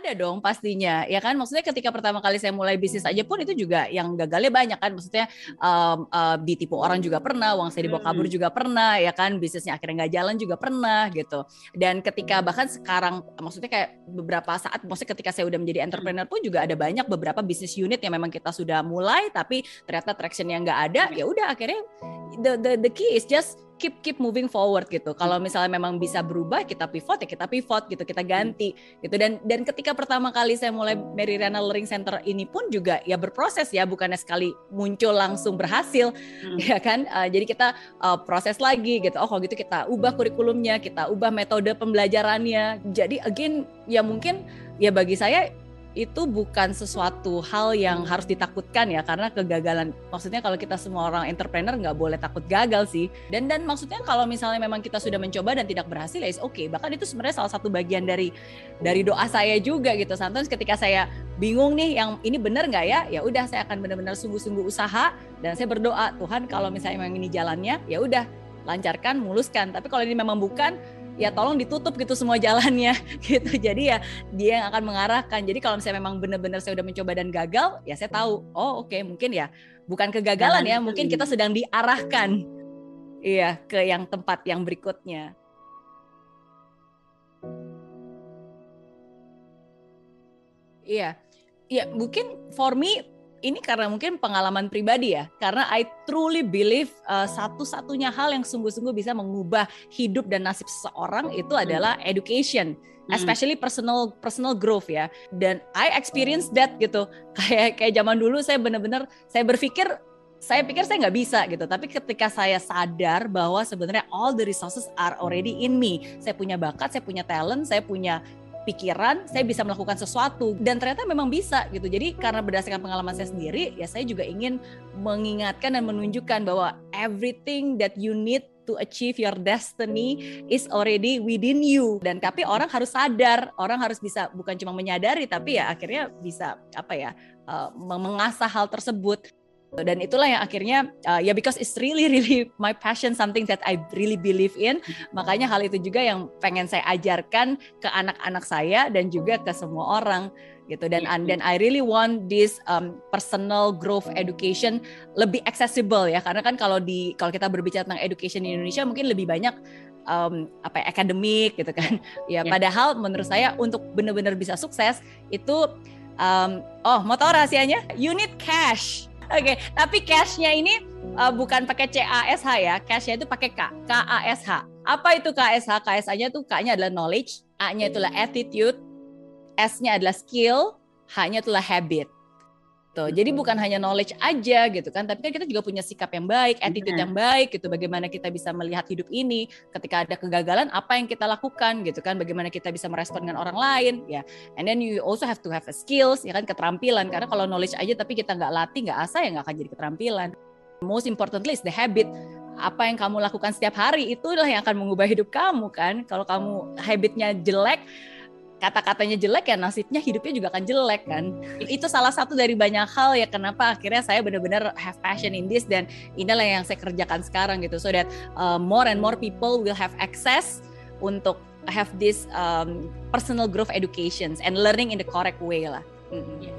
Ada dong pastinya, ya kan? Maksudnya ketika pertama kali saya mulai bisnis aja pun itu juga yang gagalnya banyak kan. Maksudnya um, uh, ditipu orang juga pernah, uang saya dibawa kabur hmm. juga pernah, ya kan? Bisnisnya akhirnya nggak jalan juga pernah gitu. Dan ketika bahkan sekarang, maksudnya kayak beberapa saat, maksudnya ketika saya udah menjadi entrepreneur pun juga ada banyak beberapa bisnis unit yang memang kita sudah mulai, tapi ternyata traction yang nggak ada, ya udah akhirnya the, the the key is just keep keep moving forward gitu. Kalau misalnya memang bisa berubah, kita pivot ya kita pivot gitu, kita ganti gitu. Dan dan ketika pertama kali saya mulai Mary Riana Learning Center ini pun juga ya berproses ya, bukannya sekali muncul langsung berhasil, hmm. ya kan? Uh, jadi kita uh, proses lagi gitu. Oh kalau gitu kita ubah kurikulumnya, kita ubah metode pembelajarannya. Jadi again ya mungkin ya bagi saya itu bukan sesuatu hal yang harus ditakutkan ya karena kegagalan. Maksudnya kalau kita semua orang entrepreneur nggak boleh takut gagal sih. Dan dan maksudnya kalau misalnya memang kita sudah mencoba dan tidak berhasil ya oke okay. bahkan itu sebenarnya salah satu bagian dari dari doa saya juga gitu. Sometimes ketika saya bingung nih yang ini benar nggak ya ya udah saya akan benar-benar sungguh-sungguh usaha dan saya berdoa Tuhan kalau misalnya memang ini jalannya ya udah lancarkan muluskan. Tapi kalau ini memang bukan ya tolong ditutup gitu semua jalannya gitu. Jadi ya dia yang akan mengarahkan. Jadi kalau misalnya memang benar-benar saya udah mencoba dan gagal ya saya tahu oh oke okay, mungkin ya bukan kegagalan ya mungkin kita sedang diarahkan. Iya ke yang tempat yang berikutnya. Iya. Iya mungkin for me ini karena mungkin pengalaman pribadi ya, karena I truly believe uh, satu-satunya hal yang sungguh-sungguh bisa mengubah hidup dan nasib seseorang itu hmm. adalah education, hmm. especially personal personal growth ya. Dan I experience that gitu, kayak kayak zaman dulu saya benar-benar saya berpikir saya pikir saya nggak bisa gitu, tapi ketika saya sadar bahwa sebenarnya all the resources are already in me, saya punya bakat, saya punya talent, saya punya pikiran saya bisa melakukan sesuatu dan ternyata memang bisa gitu. Jadi karena berdasarkan pengalaman saya sendiri ya saya juga ingin mengingatkan dan menunjukkan bahwa everything that you need to achieve your destiny is already within you. Dan tapi orang harus sadar orang harus bisa bukan cuma menyadari tapi ya akhirnya bisa apa ya uh, mengasah hal tersebut dan itulah yang akhirnya uh, ya because it's really really my passion something that I really believe in. Makanya hal itu juga yang pengen saya ajarkan ke anak-anak saya dan juga ke semua orang gitu. Dan and then I really want this um, personal growth education lebih accessible ya. Karena kan kalau di kalau kita berbicara tentang education di Indonesia mungkin lebih banyak um, apa ya, akademik gitu kan. Ya yeah. padahal menurut saya untuk benar-benar bisa sukses itu um, oh mau tahu rahasianya you need cash okay, tapi cashnya ini uh, bukan pakai C A S H ya, cashnya itu pakai K, K A S H. Apa itu K S H? K S H-nya tuh K-nya adalah knowledge, A-nya itulah attitude, S-nya adalah skill, H-nya itulah habit. Gitu. jadi bukan hanya knowledge aja gitu kan, tapi kan kita juga punya sikap yang baik, attitude yang baik gitu. Bagaimana kita bisa melihat hidup ini ketika ada kegagalan, apa yang kita lakukan gitu kan? Bagaimana kita bisa merespon dengan orang lain ya. And then you also have to have a skills ya kan keterampilan karena kalau knowledge aja tapi kita nggak latih, nggak asah ya nggak akan jadi keterampilan. Most importantly is the habit apa yang kamu lakukan setiap hari itulah yang akan mengubah hidup kamu kan. Kalau kamu habitnya jelek, kata-katanya jelek ya nasibnya hidupnya juga akan jelek kan itu salah satu dari banyak hal ya kenapa akhirnya saya benar-benar have passion in this dan inilah yang saya kerjakan sekarang gitu so that uh, more and more people will have access untuk have this um, personal growth educations and learning in the correct way lah mm -hmm. yeah.